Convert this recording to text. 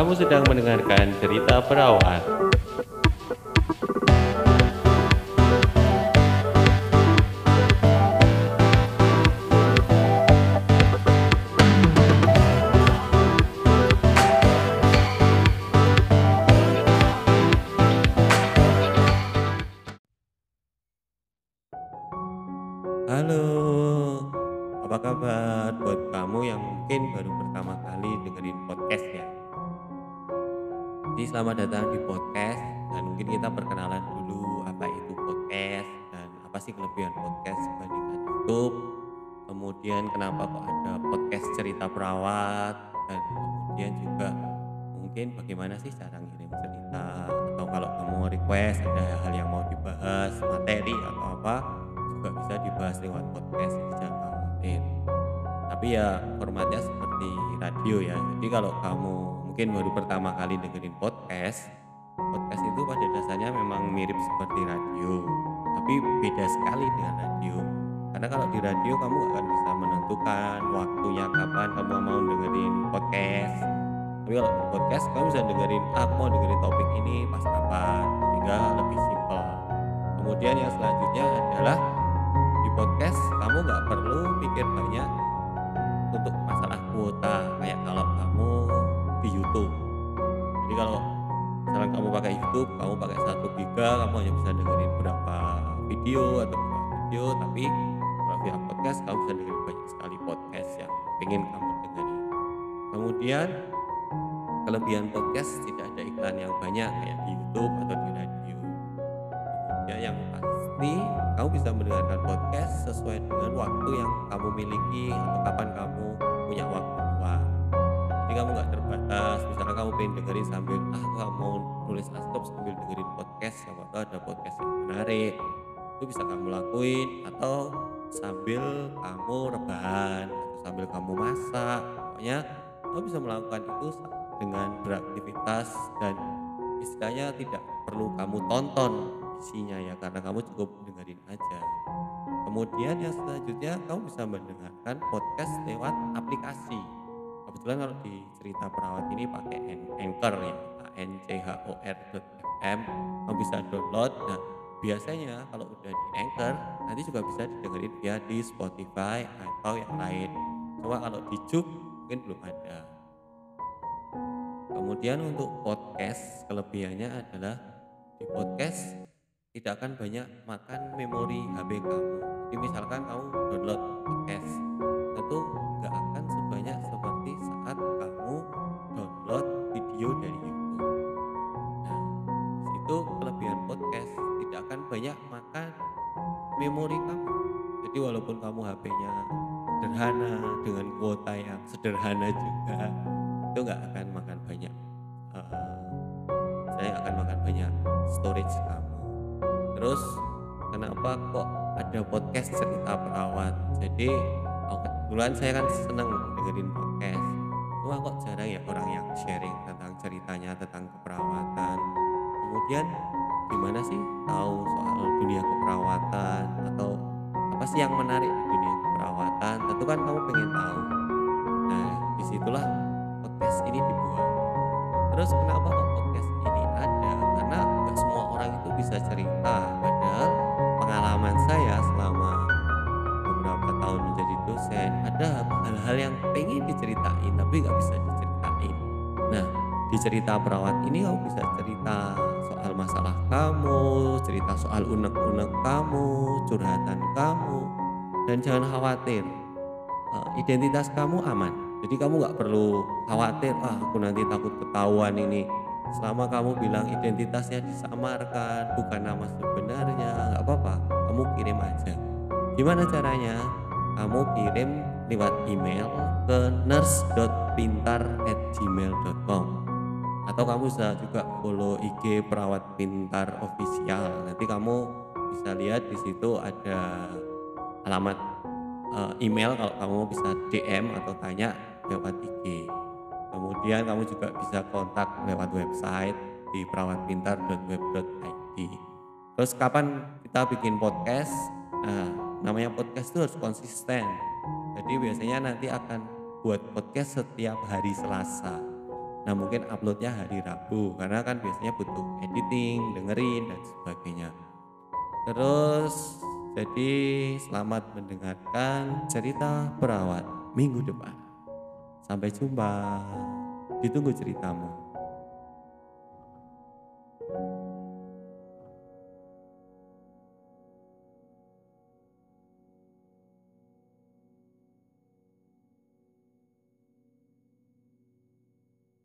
Kamu sedang mendengarkan cerita perawat. Halo, apa kabar buat kamu yang mungkin baru pertama kali dengerin podcast ya? Jadi selamat datang di podcast dan mungkin kita perkenalan dulu apa itu podcast dan apa sih kelebihan podcast dibandingkan YouTube. Kemudian kenapa kok ada podcast cerita perawat dan kemudian juga mungkin bagaimana sih cara ngirim cerita atau kalau kamu request ada hal yang mau dibahas materi atau apa juga bisa dibahas lewat podcast khawatir tapi ya formatnya seperti radio ya. Jadi kalau kamu mungkin baru pertama kali dengerin podcast podcast itu pada dasarnya memang mirip seperti radio tapi beda sekali dengan radio. Karena kalau di radio kamu akan bisa menentukan waktunya kapan kamu mau dengerin podcast. Tapi kalau di podcast kamu bisa dengerin ah, aku mau dengerin topik ini pas kapan? Sehingga lebih simpel. Kemudian yang selanjutnya adalah di podcast kamu nggak perlu pikir banyak untuk masalah kuota kayak kalau kamu di YouTube. Jadi kalau misalnya kamu pakai YouTube kamu pakai satu giga kamu hanya bisa dengerin berapa video atau berapa video tapi kalau via podcast kamu bisa dengerin banyak sekali podcast yang pengen kamu dengerin. Kemudian kelebihan podcast tidak ada iklan yang banyak kayak di YouTube atau kamu bisa mendengarkan podcast sesuai dengan waktu yang kamu miliki atau kapan kamu punya waktu luang. Jadi kamu nggak terbatas misalnya kamu pengen dengerin sambil ah kamu mau nulis laptop sambil dengerin podcast siapa tahu ada podcast yang menarik. Itu bisa kamu lakuin atau sambil kamu rebahan sambil kamu masak. Pokoknya kamu bisa melakukan itu dengan beraktivitas dan istilahnya tidak perlu kamu tonton isinya ya karena kamu cukup dengerin aja. Kemudian yang selanjutnya kamu bisa mendengarkan podcast lewat aplikasi. Kebetulan kalau di cerita perawat ini pakai Anchor ya n c h o r fm kamu bisa download nah biasanya kalau udah di Anchor nanti juga bisa didengerin via di Spotify atau yang lain. Cuma kalau di Juk mungkin belum ada. Kemudian untuk podcast kelebihannya adalah di podcast tidak akan banyak makan memori HP kamu. Jadi misalkan kamu download podcast tentu nggak akan sebanyak seperti saat kamu download video dari YouTube. Nah itu kelebihan podcast tidak akan banyak makan memori kamu. Jadi walaupun kamu HP-nya sederhana dengan kuota yang sederhana juga itu nggak akan makan banyak uh, saya akan makan banyak storage kamu terus kenapa kok ada podcast cerita perawat? Jadi kebetulan saya kan senang dengerin podcast. Cuma kok jarang ya orang yang sharing tentang ceritanya tentang keperawatan. Kemudian gimana sih tahu soal dunia keperawatan? Atau apa sih yang menarik di dunia keperawatan? Tentu kan kamu pengen tahu. Nah di situlah podcast ini dibuat. Terus kenapa kok podcast bisa cerita. Padahal pengalaman saya selama beberapa tahun menjadi dosen ada hal-hal yang pengen diceritain tapi nggak bisa diceritain. Nah di cerita perawat ini kamu bisa cerita soal masalah kamu cerita soal unek-unek kamu curhatan kamu dan jangan khawatir eh, identitas kamu aman. Jadi kamu nggak perlu khawatir ah aku nanti takut ketahuan ini selama kamu bilang identitasnya disamarkan bukan nama sebenarnya nggak apa-apa. Kamu kirim aja. Gimana caranya? Kamu kirim lewat email ke nurse.pintar@gmail.com atau kamu bisa juga follow IG perawat pintar official. Nanti kamu bisa lihat di situ ada alamat uh, email kalau kamu bisa DM atau tanya lewat IG kemudian kamu juga bisa kontak lewat website di perawatpintar.web.id terus kapan kita bikin podcast nah namanya podcast itu harus konsisten jadi biasanya nanti akan buat podcast setiap hari Selasa Nah mungkin uploadnya hari Rabu karena kan biasanya butuh editing, dengerin dan sebagainya. Terus jadi selamat mendengarkan cerita perawat minggu depan. Sampai jumpa. Ditunggu ceritamu.